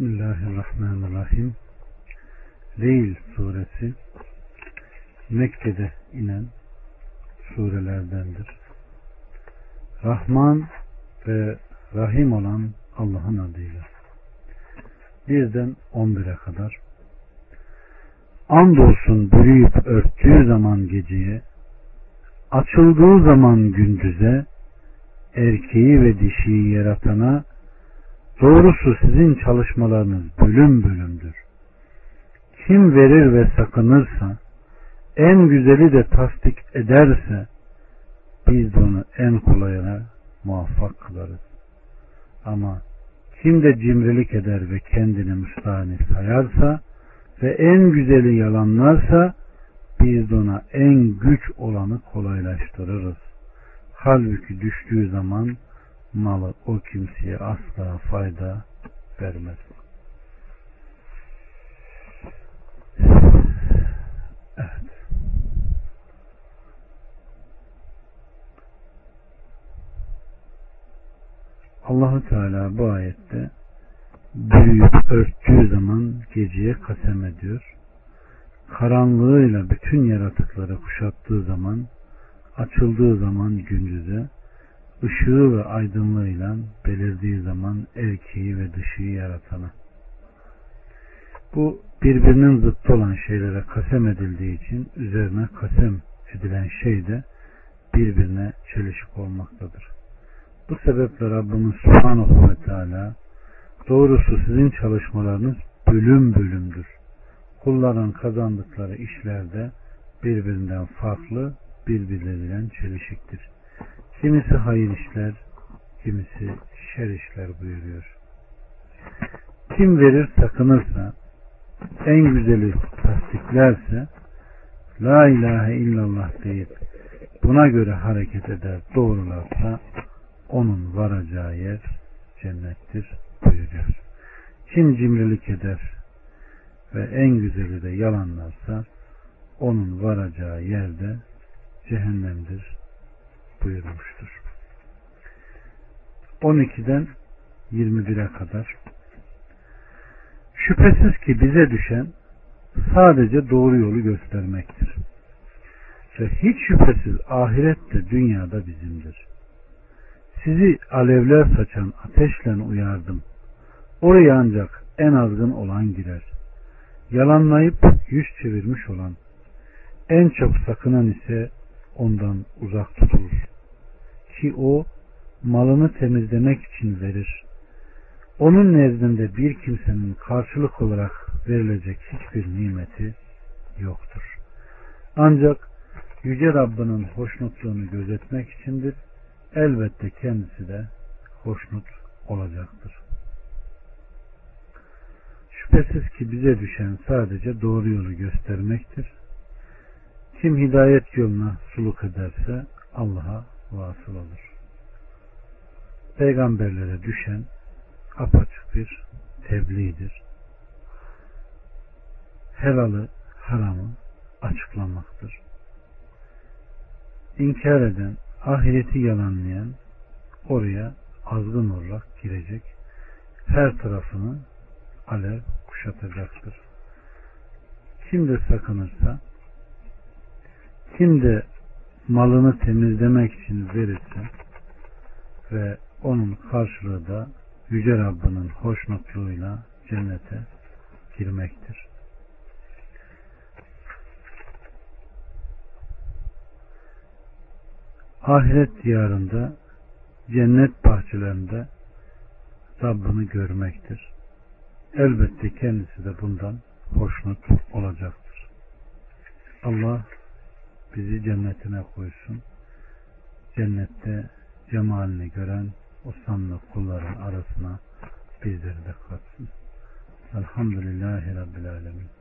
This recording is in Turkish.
Bismillahirrahmanirrahim. Leyl suresi Mekke'de inen surelerdendir. Rahman ve Rahim olan Allah'ın adıyla. Birden 11'e kadar. Andolsun bürüyüp örttüğü zaman geceye, açıldığı zaman gündüze, erkeği ve dişiyi yaratana, doğrusu sizin çalışmalarınız bölüm bölümdür. Kim verir ve sakınırsa, en güzeli de tasdik ederse, biz de onu en kolayına muvaffak kılarız. Ama kim de cimrilik eder ve kendini müstahni sayarsa ve en güzeli yalanlarsa biz de ona en güç olanı kolaylaştırırız. Halbuki düştüğü zaman malı o kimseye asla fayda vermez. Evet. Allahu Teala bu ayette büyüyüp örttüğü zaman geceye kasem ediyor. Karanlığıyla bütün yaratıkları kuşattığı zaman, açıldığı zaman gündüze, ışığı ve aydınlığıyla belirdiği zaman erkeği ve dışıyı yaratana. Bu birbirinin zıttı olan şeylere kasem edildiği için üzerine kasem edilen şey de birbirine çelişik olmaktadır. Bu sebeple Rabbimiz Subhanahu ve Teala doğrusu sizin çalışmalarınız bölüm bölümdür. Kulların kazandıkları işlerde birbirinden farklı, birbirleriyle çelişiktir. Kimisi hayır işler, kimisi şer işler buyuruyor. Kim verir sakınırsa, en güzeli tasdiklerse, La ilahe illallah deyip buna göre hareket eder doğrularsa onun varacağı yer cennettir buyuruyor. Kim cimrilik eder ve en güzeli de yalanlarsa onun varacağı yerde cehennemdir buyurmuştur. 12'den 21'e kadar Şüphesiz ki bize düşen sadece doğru yolu göstermektir. Ve hiç şüphesiz ahirette dünyada bizimdir. Sizi alevler saçan ateşle uyardım. Oraya ancak en azgın olan girer. Yalanlayıp yüz çevirmiş olan, en çok sakınan ise ondan uzak tutulur. Ki o malını temizlemek için verir. Onun nezdinde bir kimsenin karşılık olarak verilecek hiçbir nimeti yoktur. Ancak Yüce Rabbinin hoşnutluğunu gözetmek içindir. Elbette kendisi de hoşnut olacaktır. Şüphesiz ki bize düşen sadece doğru yolu göstermektir. Kim hidayet yoluna suluk ederse Allah'a vasıl olur. Peygamberlere düşen apaçık bir tebliğdir. Helalı, haramı açıklamaktır. İnkar eden, ahireti yalanlayan oraya azgın olarak girecek. Her tarafını alev kuşatacaktır. Kim de sakınırsa kim de malını temizlemek için verirse ve onun karşılığı da Yüce Rabbinin hoşnutluğuyla cennete girmektir. Ahiret diyarında cennet bahçelerinde Rabbini görmektir. Elbette kendisi de bundan hoşnut olacaktır. Allah bizi cennetine koysun. Cennette cemalini gören o sanlı kulların arasına bizleri de katsın. Elhamdülillahi Rabbil Alemin.